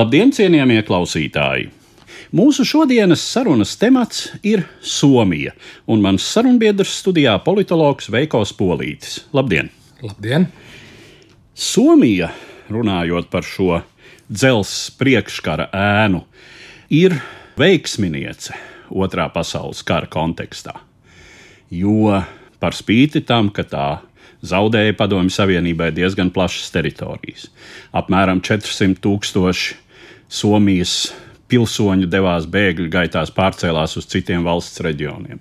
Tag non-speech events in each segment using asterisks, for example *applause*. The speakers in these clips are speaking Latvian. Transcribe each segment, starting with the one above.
Labdien, cienījamie klausītāji! Mūsu šodienas sarunas temats ir Somija, un mans sarunbiedrs studijā politologs Veikos Polītis. Labdien! Labdien! Somija, runājot par šo dzelzceļa priekškara ēnu, ir veiksminiece Otrā pasaules kara kontekstā. Jo par spīti tam, ka tā zaudēja Padomju Savienībai diezgan plašas teritorijas. Apmēram 400 tūkstoši Somijas pilsoņu devās bēgļu gaitās, pārcēlās uz citiem valsts reģioniem.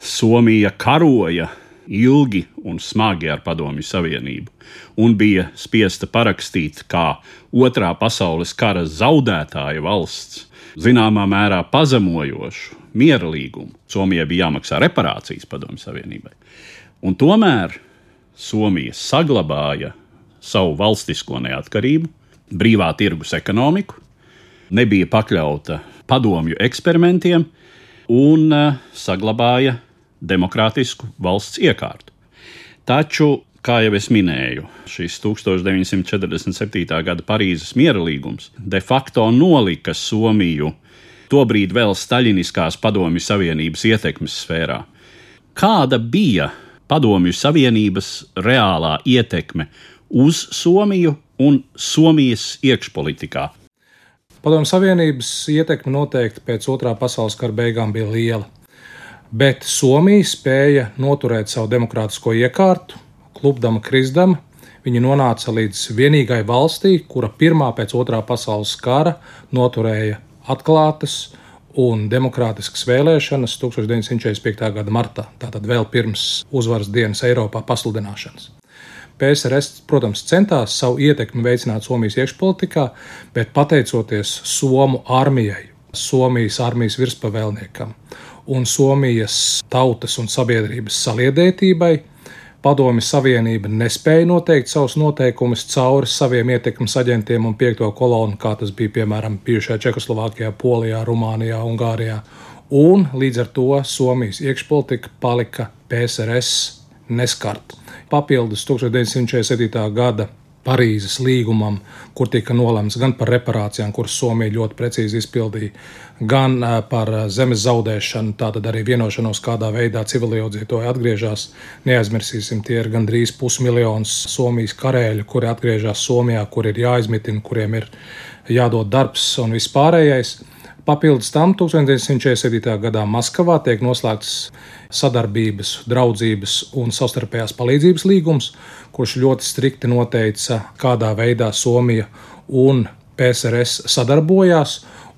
Somija karoja ilgi un smagi ar Padomju Savienību un bija spiesta parakstīt kā Otrā pasaules kara zaudētāja valsts, zināmā mērā pazemojošu miera līgumu. Somijai bija jāmaksā reparācijas Padomju Savienībai. Un tomēr Somija saglabāja savu valstisko neatkarību, brīvā tirgus ekonomiku, nebija pakļauta padomju eksperimentiem un uh, saglabāja demokrātisku valsts iekārtu. Taču, kā jau es minēju, šis 1947. gada Parīzes miera līgums de facto nolika Somiju tobrīd vēl Staļiniskās padomju savienības ietekmes sfērā. Kāda bija Padomju Savienības reālā ietekme uz Somiju un Somijas iekšpolitikā. Padomju Savienības ietekme noteikti pēc otrā pasaules kara beigām bija liela, bet Somija spēja noturēt savu demokrātisko iekārtu, klupdama, krizdama. Viņa nonāca līdz vienīgai valstī, kura pirmā pēc otrā pasaules kara noturēja atklātas, un demokrātiskas vēlēšanas 1945. gada martā, tātad vēl pirms uzvaras dienas Eiropā pasludināšanas. PSRS, protams, centās savu ietekmi veicināt Somijas iekšpolitikā, bet pateicoties Somu armijai, Somijas armijas virspavēlniekam un Somijas tautas un sabiedrības saliedētībai, Padomju Savienība nespēja noteikt savus noteikumus cauri saviem ietekmes aģentiem un piekto kolonu, kā tas bija piemēram bijušajā Čehoslovākijā, Polijā, Rumānijā, Ungārijā. Un līdz ar to Somijas iekšpolitika palika PSRS neskarta. Papildus 1947. gada Parīzes līgumam, kur tika nolemts gan par reparācijām, kuras Somija ļoti precīzi izpildīja, gan par zemes zaudēšanu, tātad arī vienošanos, kādā veidā civiliedzīvotāji atgriežas. Neaizmirsīsim, tie ir gandrīz pusmiljons Somijas karēļu, kuri atgriežas Somijā, kur ir jāizmitina, kuriem ir jādod darbs un viss pārējais. Papildus tam 1947. gadā Maskavā tiek noslēgts sadarbības, draudzības un savstarpējās palīdzības līgums, kurš ļoti strikti noteica, kādā veidā Somija un PSRS sadarbojās.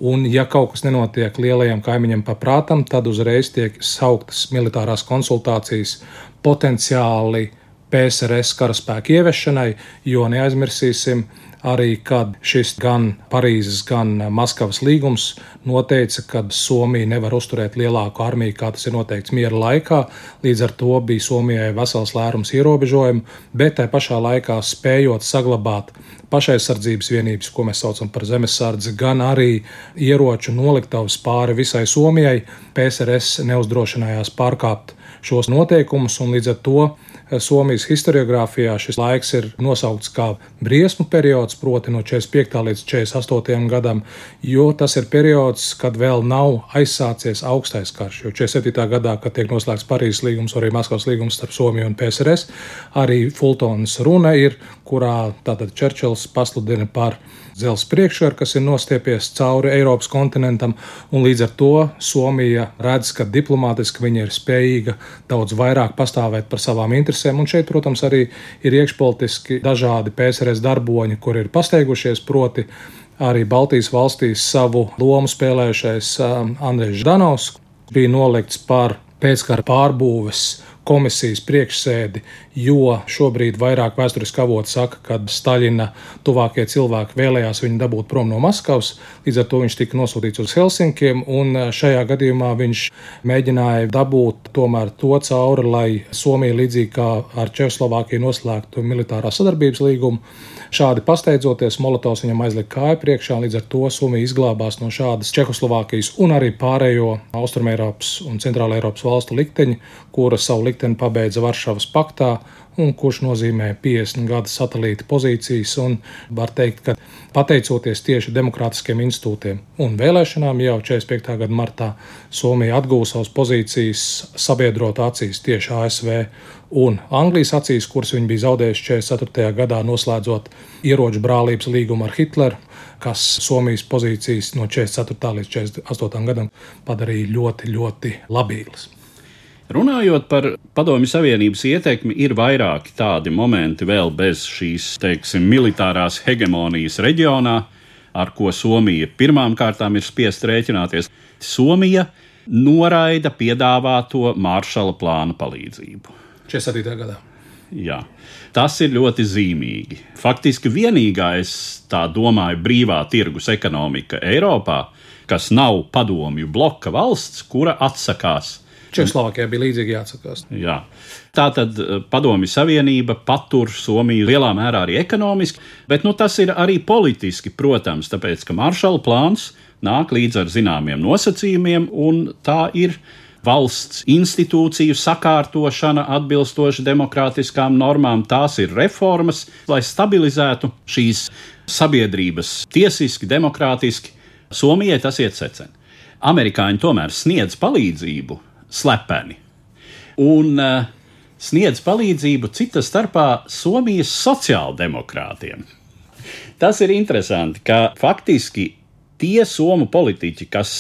Un, ja kaut kas nenotiek lielajiem kaimiņiem paprātam, tad uzreiz tiek sauktas militārās konsultācijas potenciāli PSRS karaspēku ieviešanai, jo neaizmirsīsim, arī kad šis gan Parīzes, gan Maskavas līgums noteica, ka Somija nevar uzturēt lielāku armiju, kā tas ir noteikts miera laikā. Līdz ar to bija Somijai vesels lērums ierobežojumu, bet tajā pašā laikā spējot saglabāt pašaizsardzības vienības, ko mēs saucam par zemesardzi, gan arī ieroču noliktavas pāri visai Somijai, PSRS neuzdrošinājās pārkāpt šos noteikumus un līdz ar to Somijas historiografijā šis laiks ir nosaukts kā briesmu periods, proti no 45. līdz 48. gadam, jo tas ir periods, kad vēl nav aizsācies augstais karš. Jo 47. gadā, kad tiek noslēgts Parīzes līgums, arī Maskavas līgums starp Somiju un PSRS, arī Fultonas runa ir, kurā tātad Čerčils pasludina par dzelzs priekškaru, kas ir nostiepies cauri Eiropas kontinentam, un līdz ar to Somija redz, ka diplomātiski viņa ir spējīga daudz vairāk pastāvēt par savām interesēm, un šeit, protams, arī ir iekšpolitiski dažādi PSRS darboņi, kur ir pasteigušies, proti arī Baltijas valstīs savu lomu spēlējušais um, Andrejs Ždanovs bija nolikts par pēckara pārbūves komisijas priekšsēdi, jo šobrīd vairāk vēsturiski avoti saka, ka Staļina tuvākie cilvēki vēlējās viņu dabūt prom no Maskavas. Līdz ar to viņš tika nosūtīts uz Helsinkiem, un šajā gadījumā viņš mēģināja dabūt tomēr to cauri, lai Somija līdzīgi kā ar Čehoslovākiju noslēgtu militārā sadarbības līgumu. Šādi pasteidzoties, Molotovs viņam aizlika kāju priekšā, līdz ar to Somija izglābās no šādas Čehoslovākijas un arī pārējo Austrumēropas un Centrāla Eiropas valstu likteņa, kura savu likteni pabeidza Varšavas paktā un kurš nozīmē 50 gadu satelīta pozīcijas. Var teikt, ka pateicoties tieši demokrātiskiem institūtiem un vēlēšanām, jau 45. gada martā Somija atgūs savas pozīcijas sabiedrotu acīs tieši ASV un Anglijas acīs, kuras viņi bija zaudējuši 44. gadā, noslēdzot ieroču brālības līgumu ar Hitleru, kas Somijas pozīcijas no 44. līdz 48. gadam padarīja ļoti, ļoti labīgas. Runājot par Padomju Savienības ietekmi, ir vairāki tādi momenti vēl bez šīs, teiksim, militārās hegemonijas reģionā, ar ko Somija pirmām kārtām ir spiest rēķināties. Somija noraida piedāvāto maršala plāna palīdzību. 47. gadā. Jā. Tas ir ļoti zīmīgi. Faktiski vienīgais, tā domāju, brīvā tirgus ekonomika Eiropā, kas nav padomju bloka valsts, kura atsakās Čehoslovākijā bija līdzīgi jāatsakās. Jā. Tā tad eh, Padomju Savienība patur Somiju lielā mērā arī ekonomiski, bet nu, tas ir arī politiski, protams, tāpēc ka maršala plāns nāk līdz ar zināmiem nosacījumiem, un tā ir valsts institūciju sakārtošana atbilstoši demokrātiskām normām. Tās ir reformas, lai stabilizētu šīs sabiedrības tiesiski, demokrātiski. Somijai tas iet secen. Amerikāņi tomēr sniedz palīdzību slepeni. Un uh, sniedz palīdzību cita starpā Somijas sociāldemokrātiem. Tas ir interesanti, ka faktiski tie somu politiķi, kas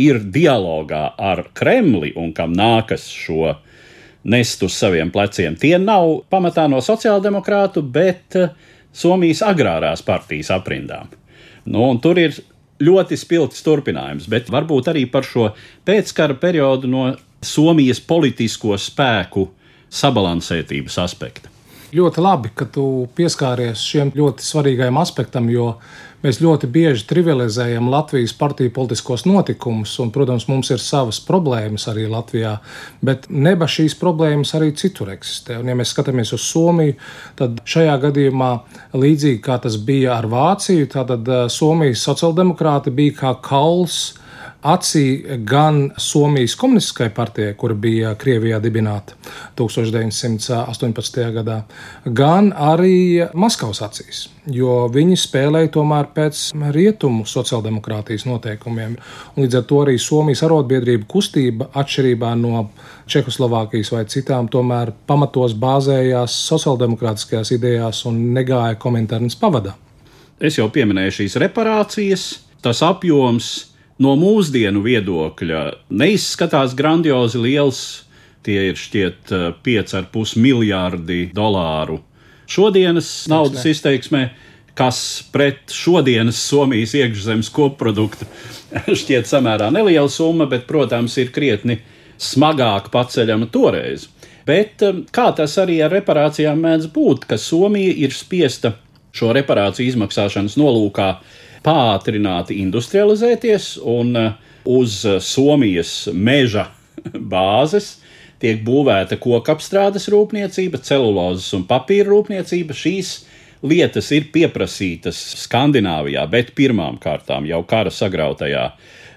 ir dialogā ar Kremli un kam nākas šo nest uz saviem pleciem, tie nav pamatā no sociāldemokrātu, bet eh, Somijas agrārās partijas aprindām. Nu, tur ir ļoti spilgts turpinājums, bet varbūt arī par šo pēckara periodu no Somijas politisko spēku sabalansētības aspekta. Ļoti labi, ka tu pieskāries šiem ļoti svarīgajam aspektam, jo Mēs ļoti bieži trivializējam Latvijas partiju politiskos notikumus, un, protams, mums ir savas problēmas arī Latvijā, bet neba šīs problēmas arī citur eksistē. Un, ja mēs skatāmies uz Somiju, tad šajā gadījumā, līdzīgi kā tas bija ar Vāciju, tad eh, Somijas sociāldemokrāti bija kā kauls acī gan Somijas komunistiskai partijai, kur bija Krievijā dibināta 1918. gadā, gan arī Maskavas acīs, jo viņi spēlēja tomēr pēc rietumu sociāldemokrātijas noteikumiem. Un līdz ar to arī Somijas arotbiedrība kustība, atšķirībā no Čehoslovākijas vai citām, tomēr pamatos bāzējās sociāldemokrātiskajās idejās un negāja komentārnas pavadā. Es jau pieminēju šīs reparācijas, tas apjoms, no mūsdienu viedokļa neizskatās grandiozi liels. Tie ir šķiet 5,5 eh, miljardi dolāru. Šodienas naudas izteiksmē, kas pret šodienas Somijas iekšzemes koproduktu *laughs* šķiet samērā neliela summa, bet, protams, ir krietni smagāk paceļama toreiz. Bet eh, kā tas arī ar reparācijām mēdz būt, ka Somija ir spiesta šo reparāciju izmaksāšanas nolūkā pātrināti industrializēties, un uh, uz uh, Somijas meža *laughs* bāzes tiek būvēta kokapstrādes rūpniecība, celulozes un papīra rūpniecība. Šīs lietas ir pieprasītas Skandināvijā, bet pirmām kārtām jau kara sagrautajā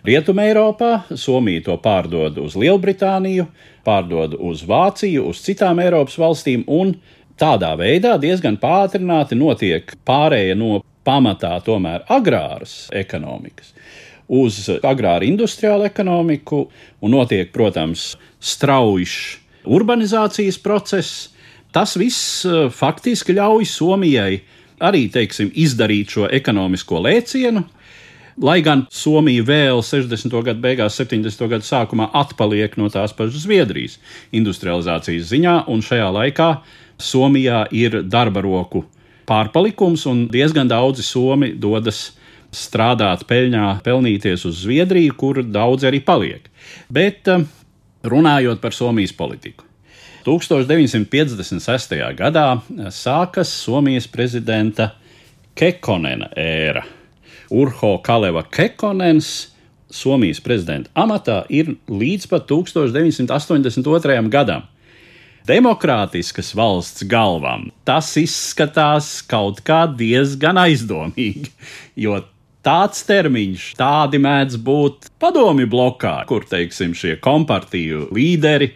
Rietumē Eiropā. Somija to pārdod uz Lielbritāniju, pārdod uz Vāciju, uz citām Eiropas valstīm, un tādā veidā diezgan pātrināti notiek pārēja no pamatā tomēr agrāras ekonomikas uz agrāru industriālu ekonomiku, un notiek, protams, strauji urbanizācijas process. Tas viss eh, faktiski ļauj Somijai arī teiksim, izdarīt šo ekonomisko lēcienu. Lai gan Somija vēl 60. gadu beigās, 70. gadu sākumā atpaliek no tās pašas Zviedrijas industrializācijas ziņā, un šajā laikā Somijā ir darba roku pārpalikums, un diezgan daudzi somi dodas strādāt, peļņā, pelnīties uz Zviedriju, kur daudz arī paliek. Bet eh, runājot par Somijas politiku. 1956. gadā sākas Somijas prezidenta Kekonena ēra. Urho Kaleva Kekonens Somijas prezidenta amatā ir līdz pat 1982. gadam. Demokrātiskas valsts galvam tas izskatās kaut kā diezgan aizdomīgi, jo tāds termiņš, tādi mēdz būt padomju blokā, kur, teiksim, šie kompartiju līderi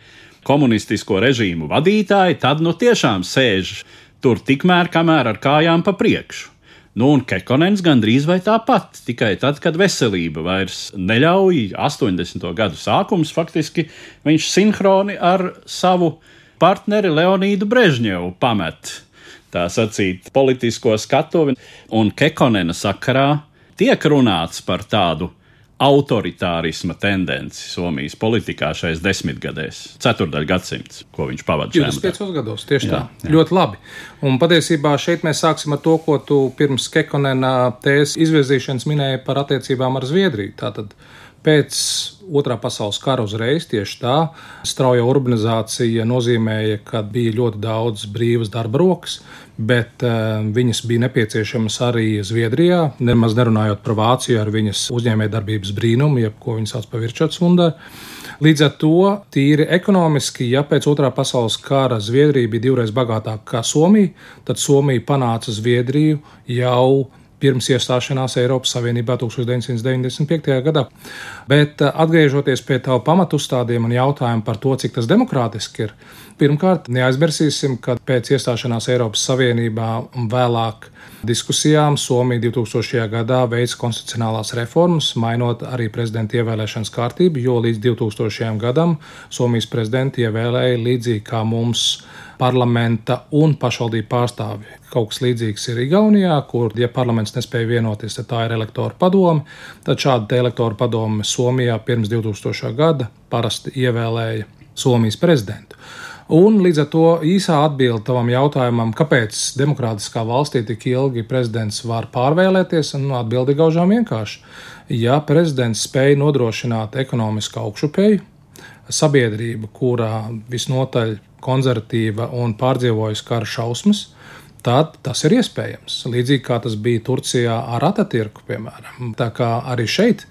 komunistisko režīmu vadītāji, tad nu tiešām sēž tur tikmēr, kamēr ar kājām pa priekšu. Nu, un Kekonens gandrīz vai tāpat, tikai tad, kad veselība vairs neļauj, 80. gadu sākums faktiski viņš sinhroni ar savu partneri Leonīdu Brežņevu pamet. Tā sacīt, politisko skatuvi, un Kekonena sakarā tiek runāts par tādu autoritārisma tendenci Somijas politikā šais desmitgadēs, ceturdaļ gadsimts, ko viņš pavadīja. 25 gados, tieši jā, tā. Jā. Ļoti labi. Un patiesībā šeit mēs sāksim ar to, ko tu pirms Kekonena tēzes izvirzīšanas minēji par attiecībām ar Zviedriju. Tātad pēc Otrā pasaules kara uzreiz tieši tā strauja urbanizācija nozīmēja, ka bija ļoti daudz brīvas darba rokas, bet uh, viņas bija nepieciešamas arī Zviedrijā, nemaz nerunājot par Vāciju ar viņas uzņēmējdarbības brīnumu, jeb ko viņi sauc par Virčotsvundā. Līdz ar to, tīri ekonomiski, ja pēc otrā pasaules kara Zviedrija bija divreiz bagātāka kā Somija, tad Somija panāca Zviedriju jau pirms iestāšanās Eiropas Savienībā 1995. gadā. Bet eh, atgriežoties pie tā pamatustādījuma un jautājuma par to, cik tas demokrātiski ir, pirmkārt, neaizmirsīsim, ka pēc iestāšanās Eiropas Savienībā un vēlāk diskusijām Somija 2000. gadā veica konstitucionālās reformas, mainot arī prezidenta ievēlēšanas kārtību, jo līdz 2000. gadam Somijas prezidenti ievēlēja līdzīgi kā mums parlamenta un pašvaldību pārstāvji. Kaut kas līdzīgs ir Igaunijā, kur, ja parlaments nespēja vienoties, tad tā ir elektoru padome. Tad šāda elektoru padome Somijā pirms 2000. gada parasti ievēlēja Somijas prezidentu. Un līdz ar to īsā atbilde tavam jautājumam, kāpēc demokrātiskā valstī tik ilgi prezidents var pārvēlēties, un atbildi gaužām vienkārši. Ja prezidents spēja nodrošināt ekonomisku augšupēju, sabiedrība, kurā visnotaļ konservatīva un pārdzīvojusi kara šausmas, tad tas ir iespējams. Līdzīgi kā tas bija Turcijā ar Atatürku, piemēram. Tā kā arī šeit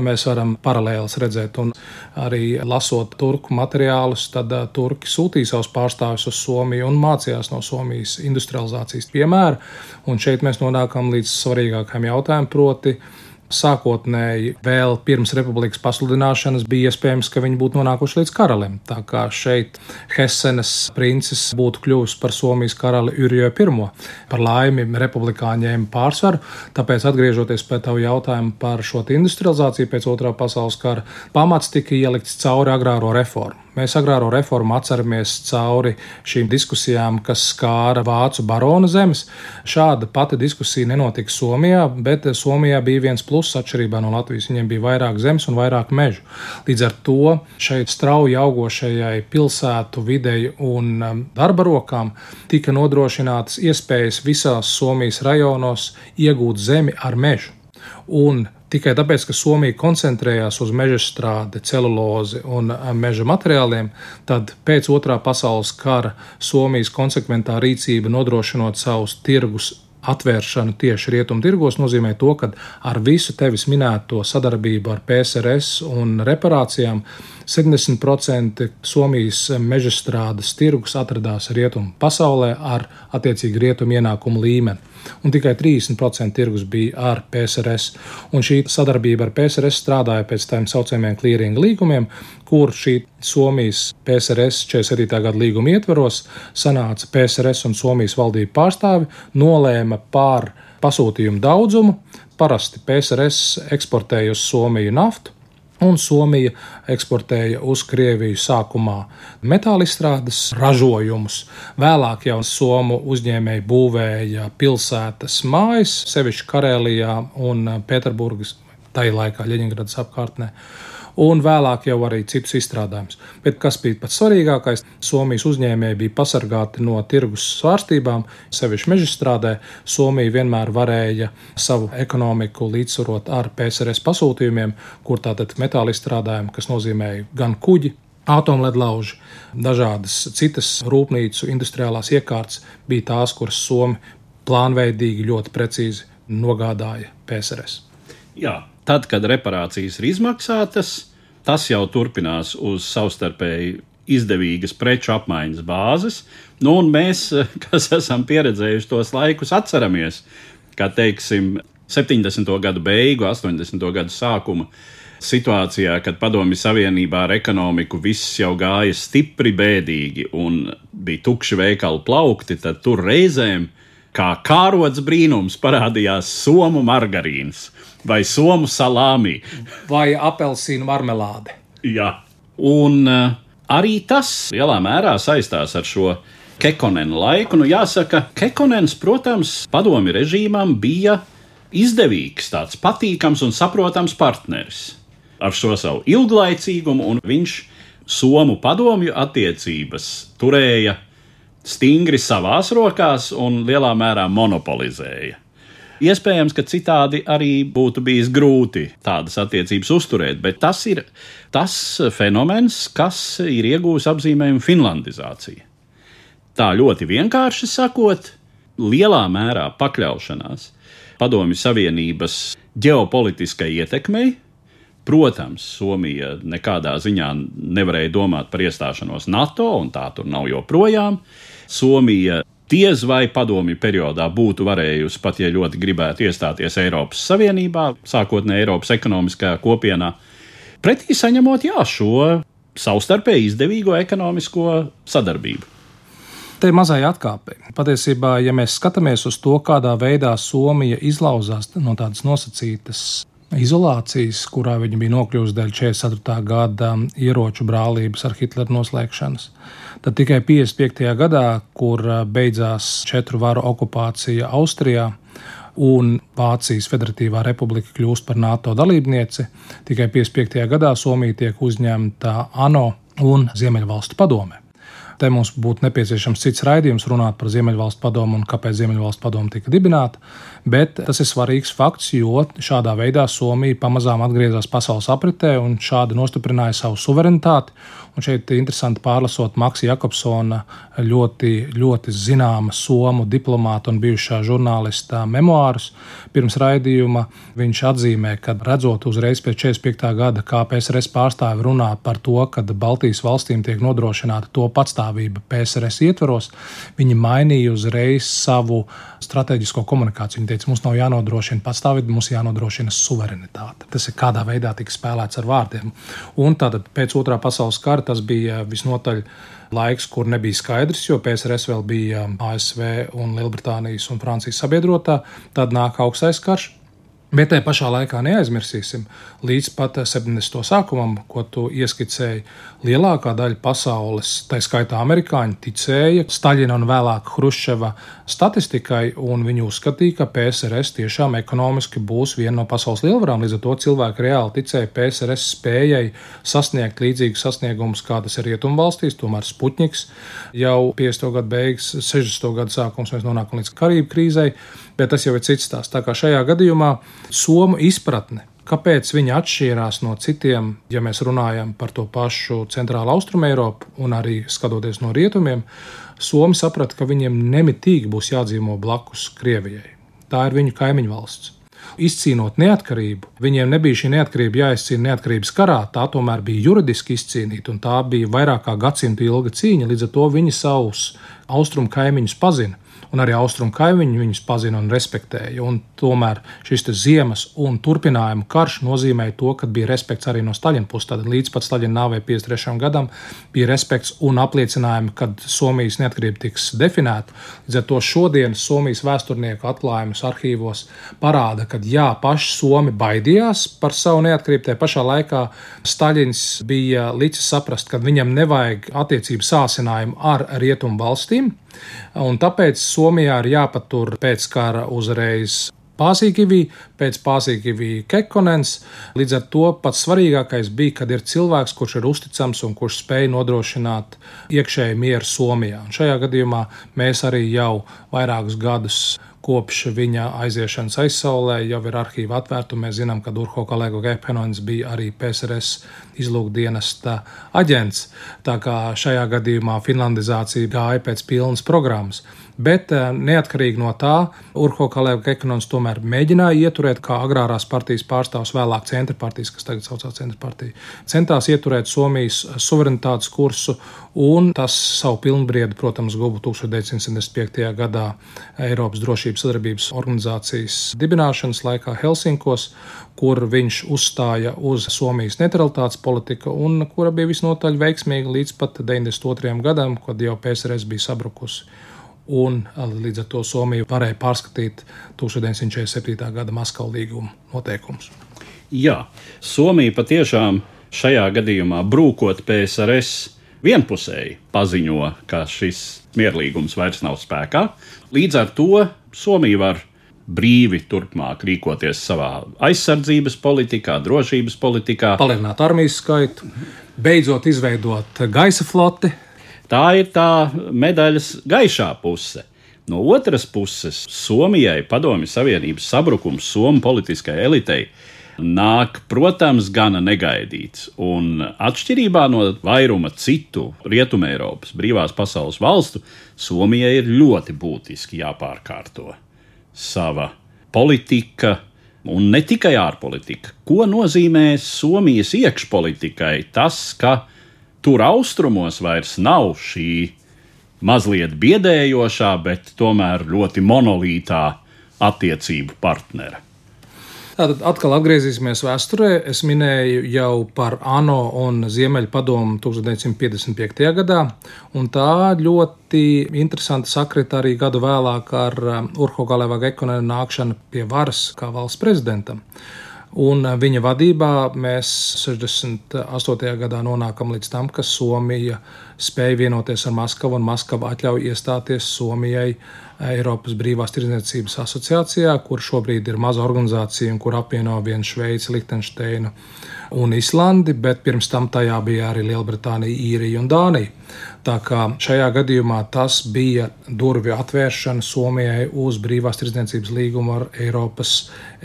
mēs varam paralēlus redzēt, un arī lasot turku materiālus, tad uh, turki sūtīja savus pārstāvjus uz Somiju un mācījās no Somijas industrializācijas piemēra. Un šeit mēs nonākam līdz svarīgākajam jautājumam, proti, Sākotnēji, vēl pirms republikas pasludināšanas, bija iespējams, ka viņi būtu nonākuši līdz karalim. Tā kā šeit Hessenes princis būtu kļuvis par Somijas karali Urijo I. Par laimi, republikāņi ņēma pārsvaru, tāpēc atgriežoties pie tavu jautājumu par šo industrializāciju pēc otrā pasaules kara, pamats tika ielikts cauri agrāro reformu. Mēs agrāro reformu atceramies cauri šīm diskusijām, kas skāra vācu barona zemes. Šāda pati diskusija nenotika Somijā, bet Somijā bija viens pluss atšķirībā no Latvijas. Viņiem bija vairāk zemes un vairāk mežu. Līdz ar to šeit strauji augošajai pilsētu videi un um, darba rokām tika nodrošinātas iespējas visās Somijas rajonos iegūt zemi ar mežu. Un Tikai tāpēc, ka Somija koncentrējās uz meža strādi, celulozi un eh, meža materiāliem, tad pēc otrā pasaules kara Somijas konsekventā rīcība nodrošinot savus tirgus atvēršanu tieši rietumtirgos nozīmē to, ka ar visu tevis minēto sadarbību ar PSRS un reparācijām 70% Somijas meža strādes tirgus atradās rietumu pasaulē ar attiecīgi rietumu ienākumu līmeni. Un tikai 30% tirgus bija ar PSRS. Un šī sadarbība ar PSRS strādāja pēc tiem saucamiem clearing līgumiem, kur šī Somijas PSRS 47. gada līguma ietvaros sanāca PSRS un Somijas valdību pārstāvi, nolēma par pasūtījumu daudzumu. Parasti PSRS eksportēja uz Somiju naftu, un Somija eksportēja uz Krieviju sākumā metāla izstrādes ražojumus. Vēlāk jau Somu uzņēmēji būvēja pilsētas mājas, sevišķi Karēlijā un Pēterburgas, tajā laikā Ļeņingradas apkārtnē un vēlāk jau arī citus izstrādājumus. Bet kas bija pats svarīgākais, Somijas uzņēmēji bija pasargāti no tirgus svārstībām, sevišķi mežstrādē. Somija vienmēr varēja savu ekonomiku līdzsvarot ar PSRS pasūtījumiem, kur tātad metāla izstrādājumi, kas nozīmēja gan kuģi, atomledlauži, dažādas citas rūpnīcu industriālās iekārtas bija tās, kuras Somi plānveidīgi ļoti precīzi nogādāja PSRS. Jā, Tad, kad reparācijas ir izmaksātas, tas jau turpinās uz savstarpēji izdevīgas preču apmaiņas bāzes. Nu, mēs, *laughs* kas esam pieredzējuši tos laikus, atceramies, kā teiksim, 70. gadu beigu, 80. gadu sākuma situācijā, kad Padomju Savienībā ar ekonomiku viss jau gāja stipri bēdīgi un bija tukši veikalu plaukti, tad tur reizēm, kā kārots brīnums, parādījās somu margarīns vai somu salāmī. Vai apelsīnu marmelāde. Jā, un uh, arī tas lielā mērā saistās ar šo Kekonenu laiku. Nu, jāsaka, Kekonens, protams, padomi režīmam bija izdevīgs, tāds patīkams un saprotams partneris ar šo savu ilglaicīgumu, un viņš Somu padomju attiecības turēja stingri savās rokās un lielā mērā monopolizēja. Iespējams, ka citādi arī būtu bijis grūti tādas attiecības uzturēt, bet tas ir tas fenomens, kas ir iegūmis apzīmējumu finlandizācija. Tā ļoti vienkārši sakot, lielā mērā pakļaušanās Padomju Savienības ģeopolitiskai ietekmei. Protams, Somija nekādā ziņā nevarēja domāt par iestāšanos NATO, un tā tur nav joprojām. Somija diez vai padomju periodā būtu varējusi, pat ja ļoti gribētu iestāties Eiropas Savienībā, sākotnēji Eiropas ekonomiskajā kopienā, pretī saņemot jā, šo savstarpēji izdevīgo ekonomisko sadarbību. Te mazai atkāpei. Patiesībā, ja mēs skatāmies uz to, kādā veidā Somija izlauzās no tādas nosacītas izolācijas, kurā viņa bija nokļuvusi dēļ 44. gada ieroču brālības ar Hitlera noslēgšanas, Tad tikai 55. gadā, kur beidzās četru varu okupācija Austrijā, un Vācijas Federatīvā republika kļūst par NATO dalībnieci, tikai 55. gadā Somija tiek uzņemta ANO un Ziemeļvalstu padomē. Te mums būtu nepieciešams cits raidījums runāt par Ziemeļvalstu padomu un kāpēc Ziemeļvalstu padoma tika dibināta. Bet tas ir svarīgs fakts, jo šādā veidā Somija pamazām atgriezās pasaules apritē un šādi nostiprināja savu suverenitāti Un šeit ir interesanti pārlasot Maksa Jakobsona ļoti, ļoti zināma somu diplomāta un bijušā žurnālista memoārus. Pirms raidījuma viņš atzīmē, ka redzot uzreiz pēc 45. gada, kā PSRS pārstāvi runā par to, ka Baltijas valstīm tiek nodrošināta to patstāvība PSRS ietvaros, viņi mainīja uzreiz savu strateģisko komunikāciju. Viņi teica, mums nav jānodrošina patstāvība, mums jānodrošina suverenitāte. Tas ir kādā veidā tika spēlēts ar vārdiem. Un tātad pēc otrā pasaules kara tas bija visnotaļ laiks, kur nebija skaidrs, jo PSRS vēl bija ASV un Lielbritānijas un Francijas sabiedrotā. Tad nāk augstais karš. Bet tajā pašā laikā neaizmirsīsim, līdz pat 70. sākumam, ko tu ieskicēji, lielākā daļa pasaules, tā skaitā amerikāņi, ticēja Staļina un vēlāk Hruščeva statistikai, un viņi uzskatīja, ka PSRS tiešām ekonomiski būs viena no pasaules lielvarām. Līdz ar to cilvēki reāli ticēja PSRS spējai sasniegt līdzīgus sasniegumus, kā tas ir Rietumvalstīs, tomēr Sputniks jau 50. gadu beigas, 60. gadu sākums mēs nonākam līdz Karību krīzei bet tas jau ir cits stāsts. Tā kā šajā gadījumā Somu izpratne. Kāpēc viņi atšķīrās no citiem, ja mēs runājam par to pašu centrālu austrumu Eiropu un arī skatoties no rietumiem, Somi saprata, ka viņiem nemitīgi būs jādzīvo blakus Krievijai. Tā ir viņu kaimiņu valsts. Izcīnot neatkarību, viņiem nebija šī neatkarība jāizcīna neatkarības karā, tā tomēr bija juridiski izcīnīta, un tā bija vairāk kā gadsimta ilga cīņa. Līdz ar to viņi savus austrumu kaimiņus pazina un arī austrumu kaimiņi viņus pazina un respektēja. Un tomēr šis ziemas un turpinājuma karš nozīmēja to, ka bija respekts arī no Staļina puses. Tad līdz pat Staļina nāvei 53. gadam bija respekts un apliecinājumi, kad Somijas neatkarība tiks definēta. Līdz ar to šodienas Somijas vēsturnieku atklājumus arhīvos parāda, ka jā, paši Somi baidījās par savu neatkarību. Tajā pašā laikā Staļins bija licis saprast, ka viņam nevajag attiecību sāsinājumu ar rietumu valstīm. Un tāpēc Somijā ir jāpatur pēc kara uzreiz Pāzīgivī, pēc Pāzīgivī Kekonens. Līdz ar to pats svarīgākais bija, kad ir cilvēks, kurš ir uzticams un kurš spēj nodrošināt iekšēju mieru Somijā. Un šajā gadījumā mēs arī jau vairākus gadus kopš viņa aiziešanas aizsaulē jau ir arhīva atvērta. Mēs zinām, ka Urho Kalēgo Gepenonis bija arī PSRS izlūkdienesta aģents. Tā kā šajā gadījumā finlandizācija gāja pēc pilnas programmas. Bet eh, neatkarīgi no tā, Urho Kalēva Kekonons tomēr mēģināja ieturēt, kā agrārās partijas pārstāvs, vēlāk centra partijas, kas tagad saucās centra partija, centās ieturēt Somijas suverenitātes kursu, un tas savu pilnbriedu, protams, guva 1975. gadā Eiropas drošības sadarbības organizācijas dibināšanas laikā Helsinkos, kur viņš uzstāja uz Somijas neutralitātes politiku, un kura bija visnotaļ veiksmīga līdz pat 92. gadam, kad jau PSRS bija sabrukusi un līdz ar to Somija varēja pārskatīt 1947. gada Maskavas līguma noteikumus. Jā, Somija patiešām šajā gadījumā brūkot PSRS vienpusēji paziņo, ka šis mierlīgums vairs nav spēkā. Līdz ar to Somija var brīvi turpmāk rīkoties savā aizsardzības politikā, drošības politikā, palielināt armijas skaitu, beidzot izveidot gaisa floti, Tā ir tā medaļas gaišā puse. No otras puses, Somijai Padomju Savienības sabrukums Somu politiskai elitei nāk, protams, gana negaidīts. Un atšķirībā no vairuma citu Rietumē Eiropas brīvās pasaules valstu, Somijai ir ļoti būtiski jāpārkārto sava politika. Un ne tikai ārpolitika. Ko nozīmē Somijas iekšpolitikai tas, ka tur austrumos vairs nav šī mazliet biedējošā, bet tomēr ļoti monolītā attiecību partnera. Tātad atkal atgriezīsimies vēsturē. Es minēju jau par ANO un Ziemeļpadomu 1955. gadā, un tā ļoti interesanti sakrita arī gadu vēlāk ar um, Urho Galevā Gekonena nākšanu pie varas kā valsts prezidentam. Un viņa vadībā mēs 68. gadā nonākam līdz tam, ka Somija spēja vienoties ar Maskavu, un Maskava atļauj iestāties Somijai Eiropas Brīvās Tirdzniecības asociācijā, kur šobrīd ir maza organizācija un kur apvieno vienu Šveici, Liechtensteinu un Islandi, bet pirms tam tajā bija arī Lielbritānija, Īrija un Dānija. Tā kā šajā gadījumā tas bija durvju atvēršana Somijai uz brīvās tirdzniecības līgumu ar Eiropas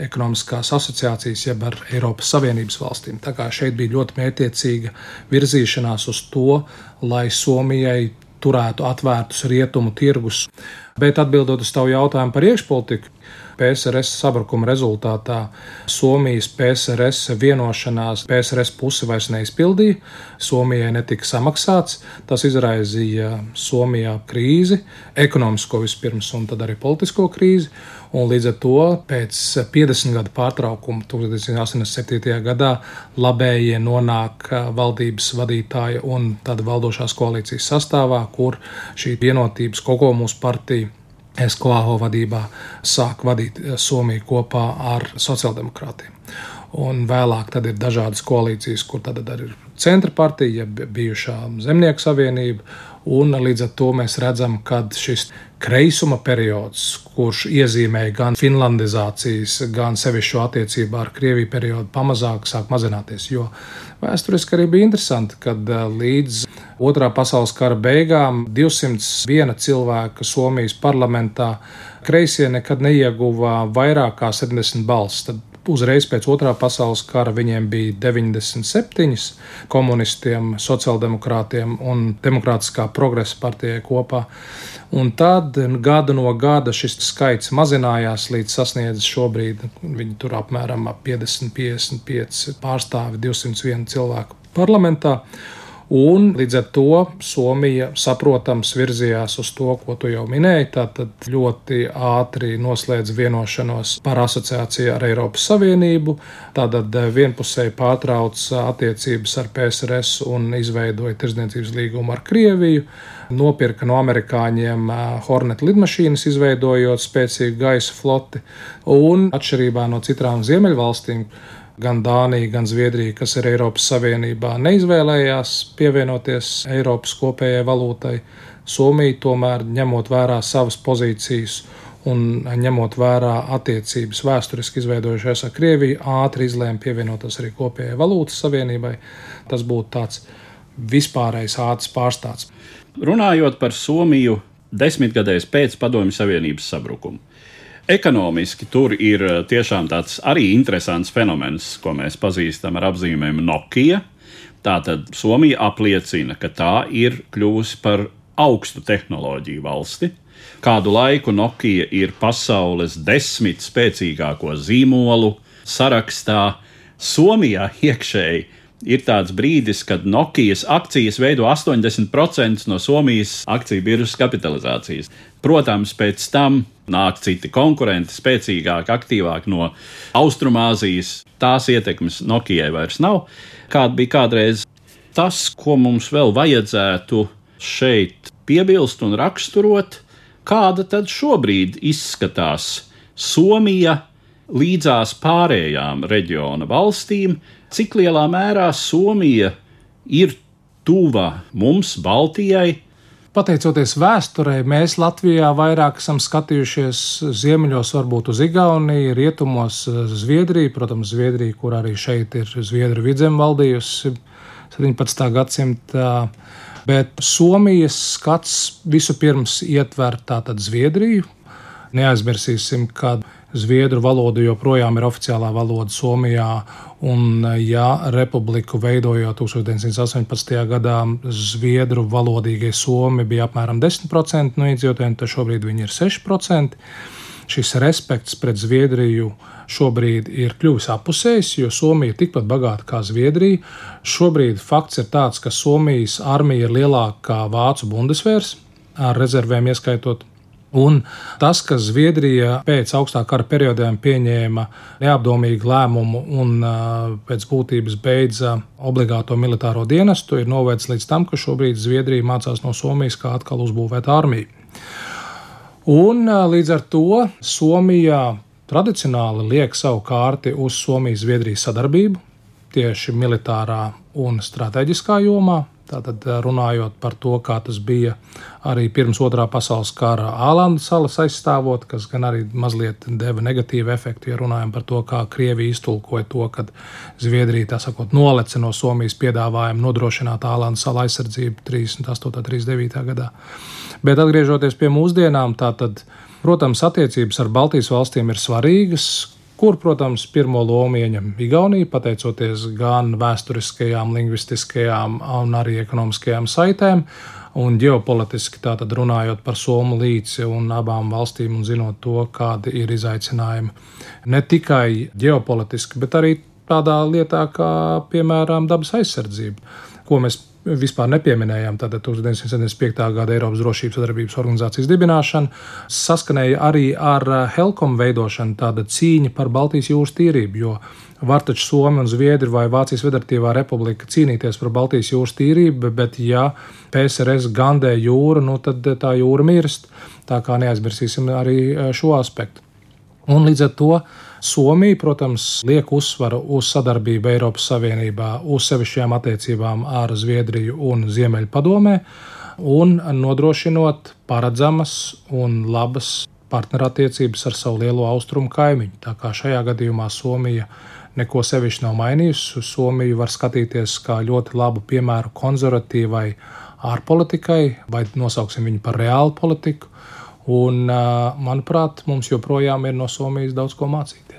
ekonomiskās asociācijas, jeb ar Eiropas Savienības valstīm. Tā kā šeit bija ļoti mētiecīga virzīšanās uz to, lai Somijai turētu atvērtus rietumu tirgus. Bet atbildot uz tavu jautājumu par iekšpolitiku, PSRS sabrukuma rezultātā Somijas PSRS vienošanās PSRS puse vairs neizpildīja. Somijai netika samaksāts. Tas izraisīja Somijā krīzi, ekonomisko vispirms un tad arī politisko krīzi. Un līdz ar to pēc 50 gadu pārtraukuma 1987. gadā labējie nonāk valdības vadītāja un tāda valdošās koalīcijas sastāvā, kur šī vienotības Kokomus partija Eskvāho vadībā sāk vadīt Somiju kopā ar sociāldemokrātiem. Un vēlāk ir dažādas koalīcijas, kur tad ir centra partija, bijušā zemnieku savienība. Un līdz ar to mēs redzam, ka šis kreisuma periods, kurš iezīmēja gan finlandizācijas, gan sevišķo attiecību ar Krieviju periodu, pamazāk sāk mazināties. Jo vēsturiski arī bija interesanti, kad eh, līdz Otrā pasaules kara beigām 201 cilvēka Somijas parlamentā kreisie nekad neieguva vairāk kā 70 balsis. Tad uzreiz pēc otrā pasaules kara viņiem bija 97 komunistiem, sociāldemokrātiem un Demokrātiskā progresa partijai kopā. Un tad gada no gada šis skaits mazinājās līdz sasniedzis šobrīd, viņi tur apmēram 50, 55 pārstāvi 201 cilvēku parlamentā. Un līdz ar to Somija, saprotams, virzījās uz to, ko tu jau minēji. Tātad ļoti ātri noslēdz vienošanos par asociāciju ar Eiropas Savienību, tātad vienpusēji pārtrauca attiecības ar PSRS un izveidoja tirdzniecības līgumu ar Krieviju. Nopirka no amerikāņiem Hornet lidmašīnas, izveidojot spēcīgu gaisa floti, un atšķirībā no citām ziemeļvalstīm, gan Dānija, gan Zviedrija, kas ir Eiropas Savienībā, neizvēlējās pievienoties Eiropas kopējai valūtai. Somija tomēr ņemot vērā savas pozīcijas un ņemot vērā attiecības vēsturiski izveidojušās ar Krieviju, ātri izlēma pievienoties arī kopējai valūtas savienībai. Tas būtu tāds vispārējais ātrs pārstāsts. Runājot par Somiju desmitgadēs pēc Padomju Savienības sabrukuma. Ekonomiski tur ir eh, tiešām tāds arī interesants fenomens, ko mēs pazīstam ar apzīmēm Nokia. Tātad Somija apliecina, ka tā ir kļuvusi par augstu tehnoloģiju valsti. Kādu laiku Nokia ir pasaules desmit spēcīgāko zīmolu sarakstā. Somijā iekšēji ir tāds brīdis, kad Nokijas akcijas veido 80% no Somijas akciju biržas kapitalizācijas. Protams, pēc tam nāk citi konkurenti, spēcīgāki, aktīvāki no Austrumāzijas. Tās ietekmes Nokijai vairs nav. Kāda bija kādreiz tas, ko mums vēl vajadzētu šeit piebilst un raksturot, kāda tad šobrīd izskatās Somija līdzās pārējām reģiona valstīm, cik lielā mērā Somija ir tuva mums, Baltijai. Pateicoties vēsturei, mēs Latvijā vairāk esam skatījušies ziemeļos, varbūt uz Igauniju, rietumos Zviedriju, protams, Zviedriju, kur arī šeit ir Zviedru vidzem valdījusi 17. gadsimtā. Bet Somijas skats vispirms ietver tātad Zviedriju. Neaizmirsīsim, ka Zviedru valoda joprojām ir oficiālā valoda Somijā, un, ja republiku veidojot 1918. gadā, Zviedru valodīgie Somi bija apmēram 10% no iedzīvotājiem, tad šobrīd viņi ir 6%. Šis respekts pret Zviedriju šobrīd ir kļuvis apusējs, jo Somija ir tikpat bagāta kā Zviedrija. Šobrīd fakts ir tāds, ka Somijas armija ir lielāka kā Vācu Bundesvērs, ar rezervēm ieskaitot Un tas, ka Zviedrija pēc augstā kara periodiem pieņēma neapdomīgu lēmumu un pēc būtības beidza obligāto militāro dienestu, ir novedis līdz tam, ka šobrīd Zviedrija mācās no Somijas, kā atkal uzbūvēt armiju. Un līdz ar to Somija tradicionāli liek savu kārti uz Somijas-Zviedrijas sadarbību tieši militārā un strateģiskā jomā. Tātad runājot par to, kā tas bija arī pirms otrā pasaules kara Ālandas salas aizstāvot, kas gan arī mazliet deva negatīvu efektu, ja runājam par to, kā Krievija iztulkoja to, ka Zviedrija, tā sakot, nolece no Somijas piedāvājumu nodrošināt Ālandas salu aizsardzību 38. un 39. gadā. Bet atgriežoties pie mūsdienām, tātad, protams, attiecības ar Baltijas valstīm ir svarīgas, kur, protams, pirmo lomu ieņem Igaunija, pateicoties gan vēsturiskajām, lingvistiskajām un arī ekonomiskajām saitēm. Un ģeopolitiski tātad runājot par Somu līci un abām valstīm un zinot to, kādi ir izaicinājumi ne tikai ģeopolitiski, bet arī tādā lietā kā, piemēram, dabas aizsardzība, ko mēs vispār nepieminējām. Tātad 1975. gada Eiropas Drošības sadarbības organizācijas dibināšana saskanēja arī ar eh, Helkom veidošanu, tāda cīņa par Baltijas jūras tīrību. Jo var taču Somija un Zviedrija vai Vācijas Federatīvā republika cīnīties par Baltijas jūras tīrību, bet ja PSRS gandē jūru, nu tad tā jūra mirst. Tā kā neaizmirsīsim arī eh, šo aspektu. Un līdz ar to Somija, protams, liek uzsvaru uz sadarbību Eiropas Savienībā, uz sevišķām attiecībām ar Zviedriju un Ziemeļpadomē, un nodrošinot paredzamas un labas partnerattiecības ar savu lielo austrumu kaimiņu. Tā kā šajā gadījumā Somija neko sevišķi nav mainījusi, Somiju var skatīties kā ļoti labu piemēru konservatīvai ārpolitikai, vai nosauksim viņu par reālu politiku. Un, manuprāt, mums joprojām ir no Somijas daudz ko mācīt.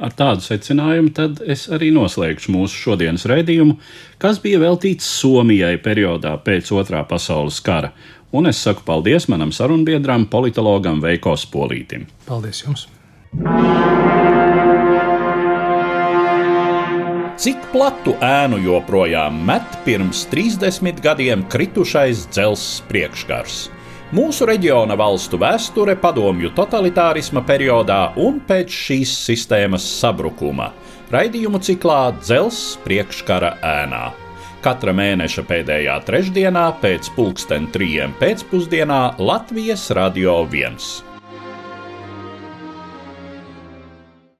Ar tādu secinājumu tad es arī noslēgšu mūsu šodienas raidījumu, kas bija veltīts Somijai periodā pēc otrā pasaules kara. Un es saku paldies manam sarunbiedram, politologam Veiko Spolītim. Paldies jums! Cik platu ēnu joprojām met pirms 30 gadiem kritušais dzelzs priekškars? Mūsu reģiona valstu vēsture padomju totalitārisma periodā un pēc šīs sistēmas sabrukuma - raidījumu ciklā Dzelzs priekškara ēnā. Katra mēneša pēdējā trešdienā pēc pulksten trijiem pēcpusdienā Latvijas Radio 1.